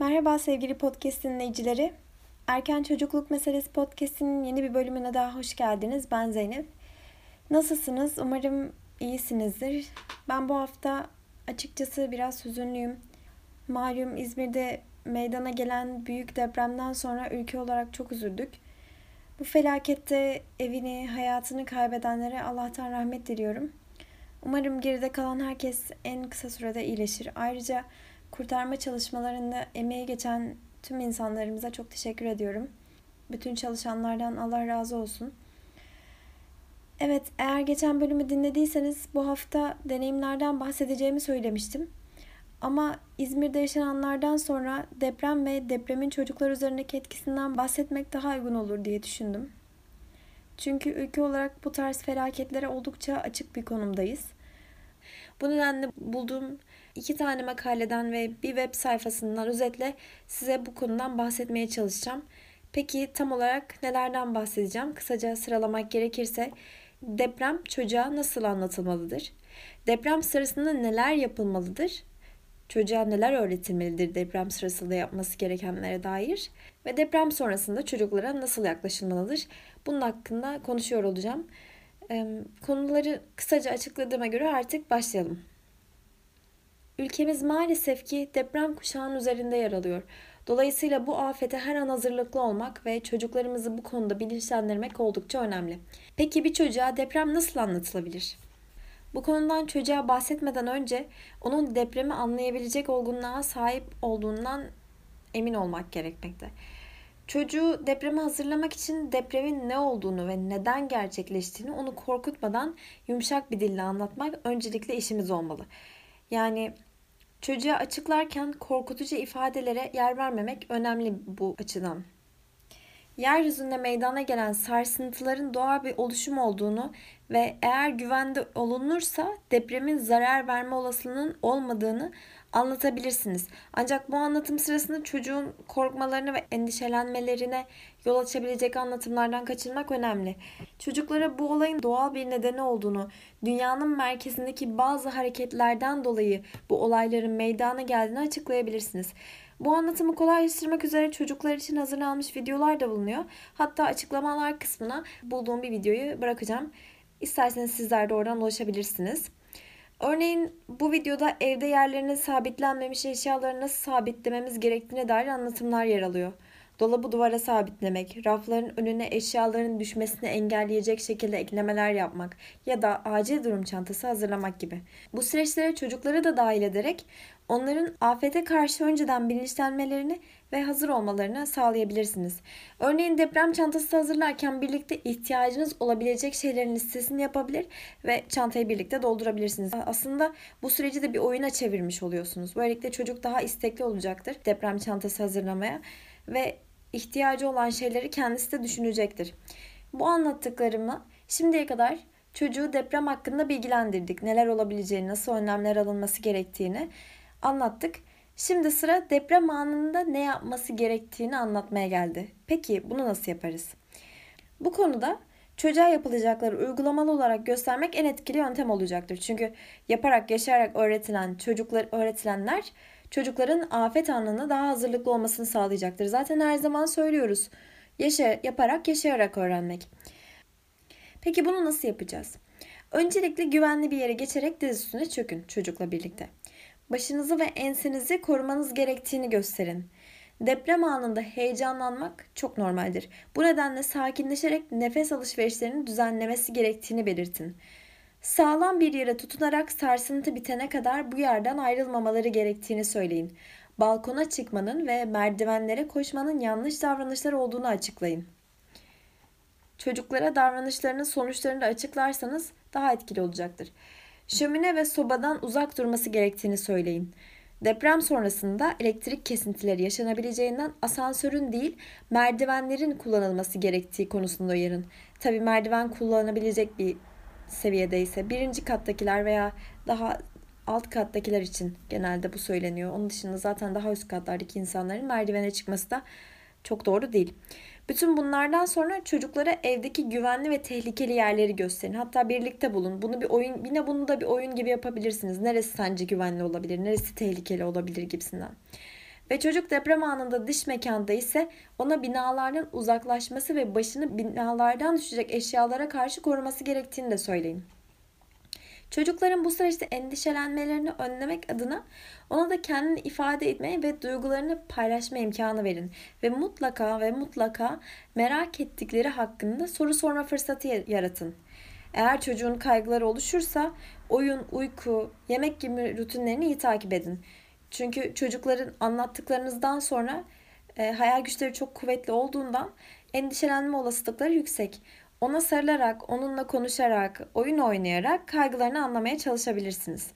Merhaba sevgili podcast dinleyicileri. Erken Çocukluk Meselesi podcastinin yeni bir bölümüne daha hoş geldiniz. Ben Zeynep. Nasılsınız? Umarım iyisinizdir. Ben bu hafta açıkçası biraz hüzünlüyüm. Malum İzmir'de meydana gelen büyük depremden sonra ülke olarak çok üzüldük. Bu felakette evini, hayatını kaybedenlere Allah'tan rahmet diliyorum. Umarım geride kalan herkes en kısa sürede iyileşir. Ayrıca kurtarma çalışmalarında emeği geçen tüm insanlarımıza çok teşekkür ediyorum. Bütün çalışanlardan Allah razı olsun. Evet, eğer geçen bölümü dinlediyseniz bu hafta deneyimlerden bahsedeceğimi söylemiştim. Ama İzmir'de yaşananlardan sonra deprem ve depremin çocuklar üzerindeki etkisinden bahsetmek daha uygun olur diye düşündüm. Çünkü ülke olarak bu tarz felaketlere oldukça açık bir konumdayız. Bu nedenle bulduğum iki tane makaleden ve bir web sayfasından özetle size bu konudan bahsetmeye çalışacağım. Peki tam olarak nelerden bahsedeceğim? Kısaca sıralamak gerekirse deprem çocuğa nasıl anlatılmalıdır? Deprem sırasında neler yapılmalıdır? Çocuğa neler öğretilmelidir deprem sırasında yapması gerekenlere dair? Ve deprem sonrasında çocuklara nasıl yaklaşılmalıdır? Bunun hakkında konuşuyor olacağım. Konuları kısaca açıkladığıma göre artık başlayalım. Ülkemiz maalesef ki deprem kuşağının üzerinde yer alıyor. Dolayısıyla bu afete her an hazırlıklı olmak ve çocuklarımızı bu konuda bilinçlendirmek oldukça önemli. Peki bir çocuğa deprem nasıl anlatılabilir? Bu konudan çocuğa bahsetmeden önce onun depremi anlayabilecek olgunluğa sahip olduğundan emin olmak gerekmekte. Çocuğu depreme hazırlamak için depremin ne olduğunu ve neden gerçekleştiğini onu korkutmadan yumuşak bir dille anlatmak öncelikle işimiz olmalı. Yani çocuğa açıklarken korkutucu ifadelere yer vermemek önemli bu açıdan. Yeryüzünde meydana gelen sarsıntıların doğal bir oluşum olduğunu ve eğer güvende olunursa depremin zarar verme olasılığının olmadığını anlatabilirsiniz. Ancak bu anlatım sırasında çocuğun korkmalarını ve endişelenmelerine yol açabilecek anlatımlardan kaçınmak önemli. Çocuklara bu olayın doğal bir nedeni olduğunu, dünyanın merkezindeki bazı hareketlerden dolayı bu olayların meydana geldiğini açıklayabilirsiniz. Bu anlatımı kolaylaştırmak üzere çocuklar için hazırlanmış videolar da bulunuyor. Hatta açıklamalar kısmına bulduğum bir videoyu bırakacağım. İsterseniz sizler de oradan ulaşabilirsiniz. Örneğin bu videoda evde yerlerine sabitlenmemiş eşyaları nasıl sabitlememiz gerektiğine dair anlatımlar yer alıyor. Dolabı duvara sabitlemek, rafların önüne eşyaların düşmesini engelleyecek şekilde eklemeler yapmak ya da acil durum çantası hazırlamak gibi. Bu süreçlere çocukları da dahil ederek onların afete karşı önceden bilinçlenmelerini ve hazır olmalarını sağlayabilirsiniz. Örneğin deprem çantası hazırlarken birlikte ihtiyacınız olabilecek şeylerin listesini yapabilir ve çantayı birlikte doldurabilirsiniz. Aslında bu süreci de bir oyuna çevirmiş oluyorsunuz. Böylelikle çocuk daha istekli olacaktır deprem çantası hazırlamaya ve ihtiyacı olan şeyleri kendisi de düşünecektir. Bu anlattıklarımı şimdiye kadar çocuğu deprem hakkında bilgilendirdik. Neler olabileceğini, nasıl önlemler alınması gerektiğini anlattık. Şimdi sıra deprem anında ne yapması gerektiğini anlatmaya geldi. Peki bunu nasıl yaparız? Bu konuda çocuğa yapılacakları uygulamalı olarak göstermek en etkili yöntem olacaktır. Çünkü yaparak, yaşayarak öğretilen çocuklar öğretilenler çocukların afet anında daha hazırlıklı olmasını sağlayacaktır. Zaten her zaman söylüyoruz. Yaşa, yaparak, yaşayarak öğrenmek. Peki bunu nasıl yapacağız? Öncelikle güvenli bir yere geçerek diz üstüne çökün çocukla birlikte. Başınızı ve ensenizi korumanız gerektiğini gösterin. Deprem anında heyecanlanmak çok normaldir. Bu nedenle sakinleşerek nefes alışverişlerini düzenlemesi gerektiğini belirtin. Sağlam bir yere tutunarak sarsıntı bitene kadar bu yerden ayrılmamaları gerektiğini söyleyin. Balkona çıkmanın ve merdivenlere koşmanın yanlış davranışlar olduğunu açıklayın. Çocuklara davranışlarının sonuçlarını açıklarsanız daha etkili olacaktır. Şömine ve sobadan uzak durması gerektiğini söyleyin. Deprem sonrasında elektrik kesintileri yaşanabileceğinden asansörün değil merdivenlerin kullanılması gerektiği konusunda uyarın. Tabi merdiven kullanabilecek bir seviyedeyse birinci kattakiler veya daha alt kattakiler için genelde bu söyleniyor. Onun dışında zaten daha üst katlardaki insanların merdivene çıkması da çok doğru değil. Bütün bunlardan sonra çocuklara evdeki güvenli ve tehlikeli yerleri gösterin. Hatta birlikte bulun. Bunu bir oyun, yine bunu da bir oyun gibi yapabilirsiniz. Neresi sence güvenli olabilir, neresi tehlikeli olabilir gibisinden. Ve çocuk deprem anında dış mekanda ise ona binalardan uzaklaşması ve başını binalardan düşecek eşyalara karşı koruması gerektiğini de söyleyin. Çocukların bu süreçte endişelenmelerini önlemek adına ona da kendini ifade etmeye ve duygularını paylaşma imkanı verin. Ve mutlaka ve mutlaka merak ettikleri hakkında soru sorma fırsatı yaratın. Eğer çocuğun kaygıları oluşursa oyun, uyku, yemek gibi rutinlerini iyi takip edin. Çünkü çocukların anlattıklarınızdan sonra e, hayal güçleri çok kuvvetli olduğundan endişelenme olasılıkları yüksek. Ona sarılarak, onunla konuşarak, oyun oynayarak kaygılarını anlamaya çalışabilirsiniz.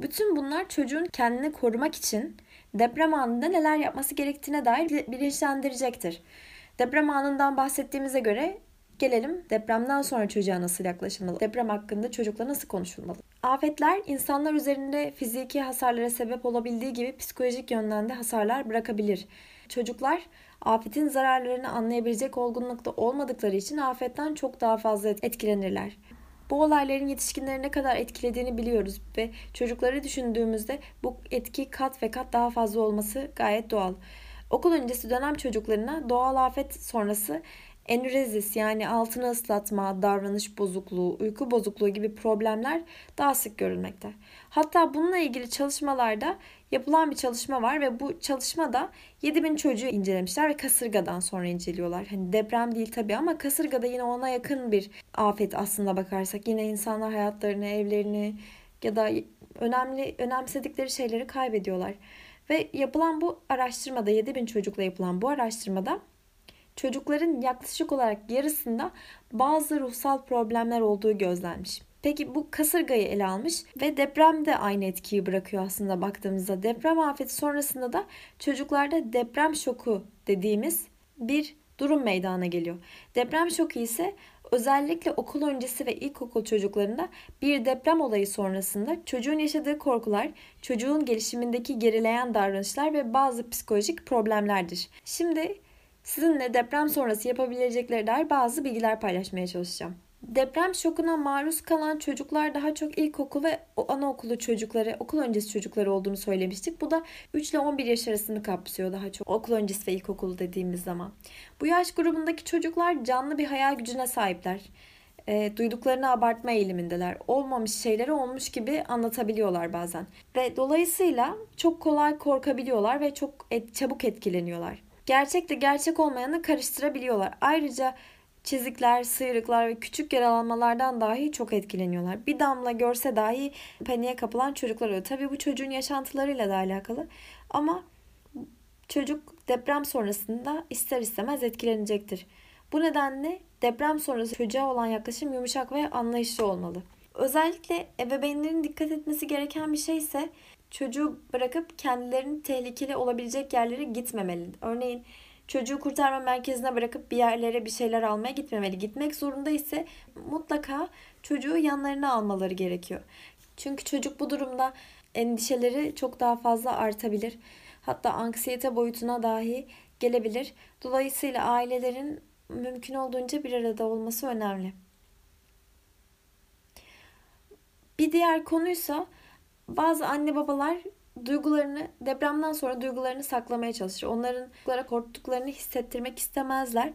Bütün bunlar çocuğun kendini korumak için deprem anında neler yapması gerektiğine dair bilinçlendirecektir. Deprem anından bahsettiğimize göre Gelelim depremden sonra çocuğa nasıl yaklaşılmalı? Deprem hakkında çocukla nasıl konuşulmalı? Afetler insanlar üzerinde fiziki hasarlara sebep olabildiği gibi psikolojik yönden de hasarlar bırakabilir. Çocuklar afetin zararlarını anlayabilecek olgunlukta olmadıkları için afetten çok daha fazla etkilenirler. Bu olayların yetişkinleri ne kadar etkilediğini biliyoruz ve çocukları düşündüğümüzde bu etki kat ve kat daha fazla olması gayet doğal. Okul öncesi dönem çocuklarına doğal afet sonrası Enürezis yani altını ıslatma, davranış bozukluğu, uyku bozukluğu gibi problemler daha sık görülmekte. Hatta bununla ilgili çalışmalarda yapılan bir çalışma var ve bu çalışmada 7000 çocuğu incelemişler ve kasırgadan sonra inceliyorlar. Hani deprem değil tabii ama kasırgada yine ona yakın bir afet aslında bakarsak. Yine insanlar hayatlarını, evlerini ya da önemli önemsedikleri şeyleri kaybediyorlar. Ve yapılan bu araştırmada 7000 çocukla yapılan bu araştırmada çocukların yaklaşık olarak yarısında bazı ruhsal problemler olduğu gözlenmiş. Peki bu kasırgayı ele almış ve deprem de aynı etkiyi bırakıyor aslında baktığımızda. Deprem afeti sonrasında da çocuklarda deprem şoku dediğimiz bir durum meydana geliyor. Deprem şoku ise özellikle okul öncesi ve ilkokul çocuklarında bir deprem olayı sonrasında çocuğun yaşadığı korkular, çocuğun gelişimindeki gerileyen davranışlar ve bazı psikolojik problemlerdir. Şimdi Sizinle deprem sonrası yapabilecekleri dair bazı bilgiler paylaşmaya çalışacağım. Deprem şokuna maruz kalan çocuklar daha çok ilkokul ve anaokulu çocukları, okul öncesi çocukları olduğunu söylemiştik. Bu da 3 ile 11 yaş arasını kapsıyor daha çok okul öncesi ve ilkokul dediğimiz zaman. Bu yaş grubundaki çocuklar canlı bir hayal gücüne sahipler. E, duyduklarını abartma eğilimindeler. Olmamış şeyleri olmuş gibi anlatabiliyorlar bazen. Ve dolayısıyla çok kolay korkabiliyorlar ve çok et, çabuk etkileniyorlar gerçekle gerçek olmayanı karıştırabiliyorlar. Ayrıca çizikler, sıyrıklar ve küçük yaralanmalardan dahi çok etkileniyorlar. Bir damla görse dahi paniğe kapılan çocuklar oluyor. Tabii bu çocuğun yaşantılarıyla da alakalı. Ama çocuk deprem sonrasında ister istemez etkilenecektir. Bu nedenle deprem sonrası çocuğa olan yaklaşım yumuşak ve anlayışlı olmalı. Özellikle ebeveynlerin dikkat etmesi gereken bir şey ise çocuğu bırakıp kendilerinin tehlikeli olabilecek yerlere gitmemeli. Örneğin çocuğu kurtarma merkezine bırakıp bir yerlere bir şeyler almaya gitmemeli. Gitmek zorunda ise mutlaka çocuğu yanlarına almaları gerekiyor. Çünkü çocuk bu durumda endişeleri çok daha fazla artabilir. Hatta anksiyete boyutuna dahi gelebilir. Dolayısıyla ailelerin mümkün olduğunca bir arada olması önemli. Diğer konuysa bazı anne babalar duygularını depremden sonra duygularını saklamaya çalışır. Onların korktuklarını hissettirmek istemezler.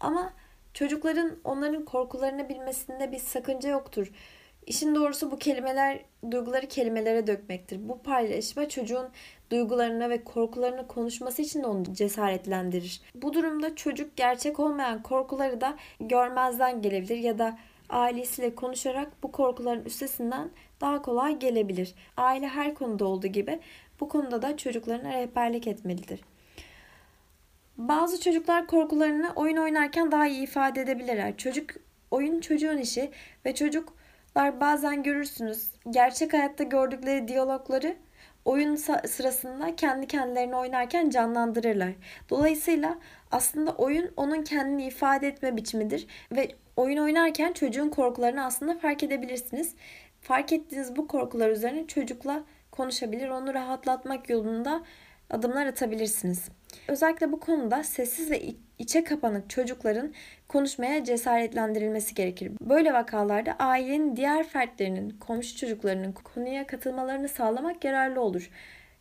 Ama çocukların onların korkularını bilmesinde bir sakınca yoktur. İşin doğrusu bu kelimeler duyguları kelimelere dökmektir. Bu paylaşma çocuğun duygularını ve korkularını konuşması için de onu cesaretlendirir. Bu durumda çocuk gerçek olmayan korkuları da görmezden gelebilir ya da ailesiyle konuşarak bu korkuların üstesinden daha kolay gelebilir. Aile her konuda olduğu gibi bu konuda da çocuklarına rehberlik etmelidir. Bazı çocuklar korkularını oyun oynarken daha iyi ifade edebilirler. Çocuk oyun çocuğun işi ve çocuklar bazen görürsünüz gerçek hayatta gördükleri diyalogları oyun sırasında kendi kendilerini oynarken canlandırırlar. Dolayısıyla aslında oyun onun kendini ifade etme biçimidir ve oyun oynarken çocuğun korkularını aslında fark edebilirsiniz. Fark ettiğiniz bu korkular üzerine çocukla konuşabilir, onu rahatlatmak yolunda adımlar atabilirsiniz. Özellikle bu konuda sessiz ve içe kapanık çocukların konuşmaya cesaretlendirilmesi gerekir. Böyle vakalarda ailenin diğer fertlerinin, komşu çocuklarının konuya katılmalarını sağlamak yararlı olur.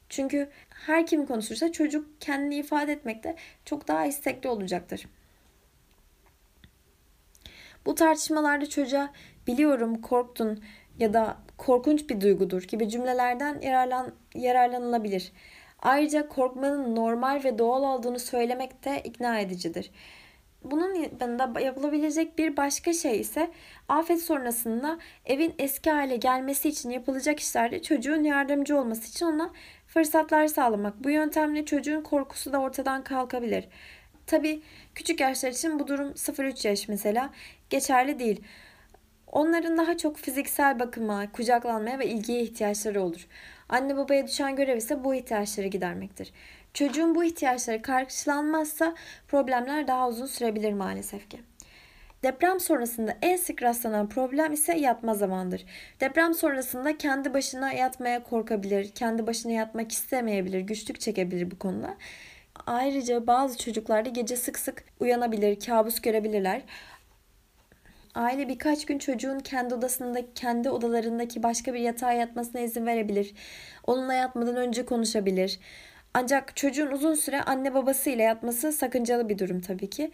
Çünkü her kim konuşursa çocuk kendini ifade etmekte çok daha istekli olacaktır. Bu tartışmalarda çocuğa biliyorum korktun ya da korkunç bir duygudur gibi cümlelerden yararlan, yararlanılabilir. Ayrıca korkmanın normal ve doğal olduğunu söylemek de ikna edicidir. Bunun yanında yapılabilecek bir başka şey ise afet sonrasında evin eski hale gelmesi için yapılacak işlerde çocuğun yardımcı olması için ona fırsatlar sağlamak. Bu yöntemle çocuğun korkusu da ortadan kalkabilir. Tabi küçük yaşlar için bu durum 0-3 yaş mesela geçerli değil. Onların daha çok fiziksel bakıma, kucaklanmaya ve ilgiye ihtiyaçları olur. Anne babaya düşen görev ise bu ihtiyaçları gidermektir. Çocuğun bu ihtiyaçları karşılanmazsa problemler daha uzun sürebilir maalesef ki. Deprem sonrasında en sık rastlanan problem ise yatma zamandır. Deprem sonrasında kendi başına yatmaya korkabilir, kendi başına yatmak istemeyebilir, güçlük çekebilir bu konuda. Ayrıca bazı çocuklarda gece sık sık uyanabilir, kabus görebilirler. Aile birkaç gün çocuğun kendi odasında, kendi odalarındaki başka bir yatağa yatmasına izin verebilir. Onunla yatmadan önce konuşabilir. Ancak çocuğun uzun süre anne babasıyla yatması sakıncalı bir durum tabii ki.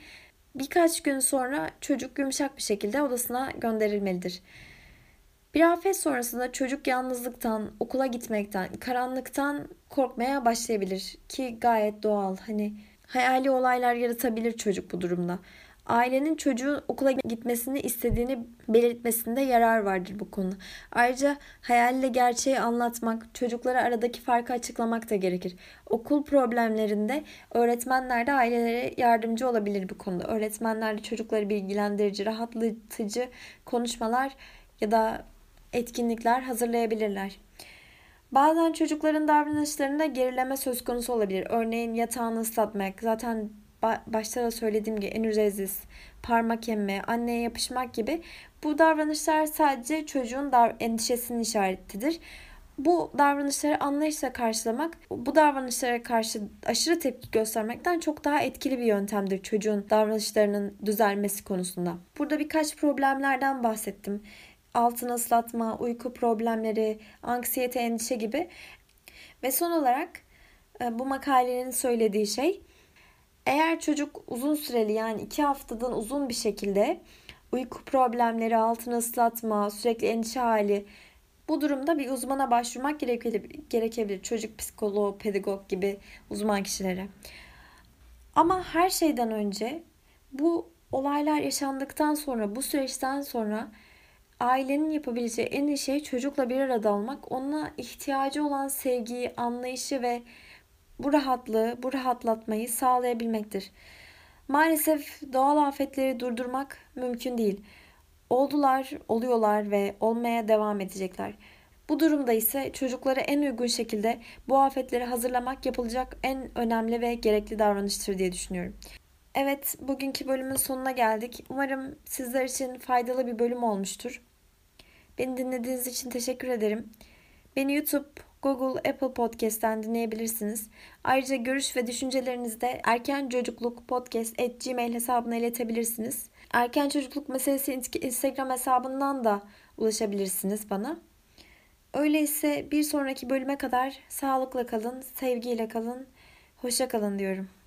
Birkaç gün sonra çocuk yumuşak bir şekilde odasına gönderilmelidir. Bir afet sonrasında çocuk yalnızlıktan, okula gitmekten, karanlıktan korkmaya başlayabilir ki gayet doğal. Hani hayali olaylar yaratabilir çocuk bu durumda ailenin çocuğun okula gitmesini istediğini belirtmesinde yarar vardır bu konu. Ayrıca hayalle gerçeği anlatmak, çocuklara aradaki farkı açıklamak da gerekir. Okul problemlerinde öğretmenler de ailelere yardımcı olabilir bu konuda. Öğretmenler de çocukları bilgilendirici, rahatlatıcı konuşmalar ya da etkinlikler hazırlayabilirler. Bazen çocukların davranışlarında gerileme söz konusu olabilir. Örneğin yatağını ıslatmak, zaten başta da söylediğim gibi en üzeziz, parmak emme, anneye yapışmak gibi bu davranışlar sadece çocuğun dar endişesinin işaretidir. Bu davranışları anlayışla karşılamak, bu davranışlara karşı aşırı tepki göstermekten çok daha etkili bir yöntemdir çocuğun davranışlarının düzelmesi konusunda. Burada birkaç problemlerden bahsettim. Altını ıslatma, uyku problemleri, anksiyete, endişe gibi. Ve son olarak e, bu makalenin söylediği şey eğer çocuk uzun süreli yani iki haftadan uzun bir şekilde uyku problemleri, altını ıslatma, sürekli endişe hali bu durumda bir uzmana başvurmak gerekebilir. Çocuk psikoloğu, pedagog gibi uzman kişilere. Ama her şeyden önce bu olaylar yaşandıktan sonra, bu süreçten sonra ailenin yapabileceği en iyi şey çocukla bir arada olmak, ona ihtiyacı olan sevgiyi, anlayışı ve bu rahatlığı, bu rahatlatmayı sağlayabilmektir. Maalesef doğal afetleri durdurmak mümkün değil. Oldular, oluyorlar ve olmaya devam edecekler. Bu durumda ise çocuklara en uygun şekilde bu afetleri hazırlamak yapılacak en önemli ve gerekli davranıştır diye düşünüyorum. Evet, bugünkü bölümün sonuna geldik. Umarım sizler için faydalı bir bölüm olmuştur. Beni dinlediğiniz için teşekkür ederim. Beni YouTube, Google, Apple Podcast'ten dinleyebilirsiniz. Ayrıca görüş ve düşüncelerinizi de erken çocukluk podcast at gmail hesabına iletebilirsiniz. Erken çocukluk meselesi Instagram hesabından da ulaşabilirsiniz bana. Öyleyse bir sonraki bölüme kadar sağlıkla kalın, sevgiyle kalın, hoşça kalın diyorum.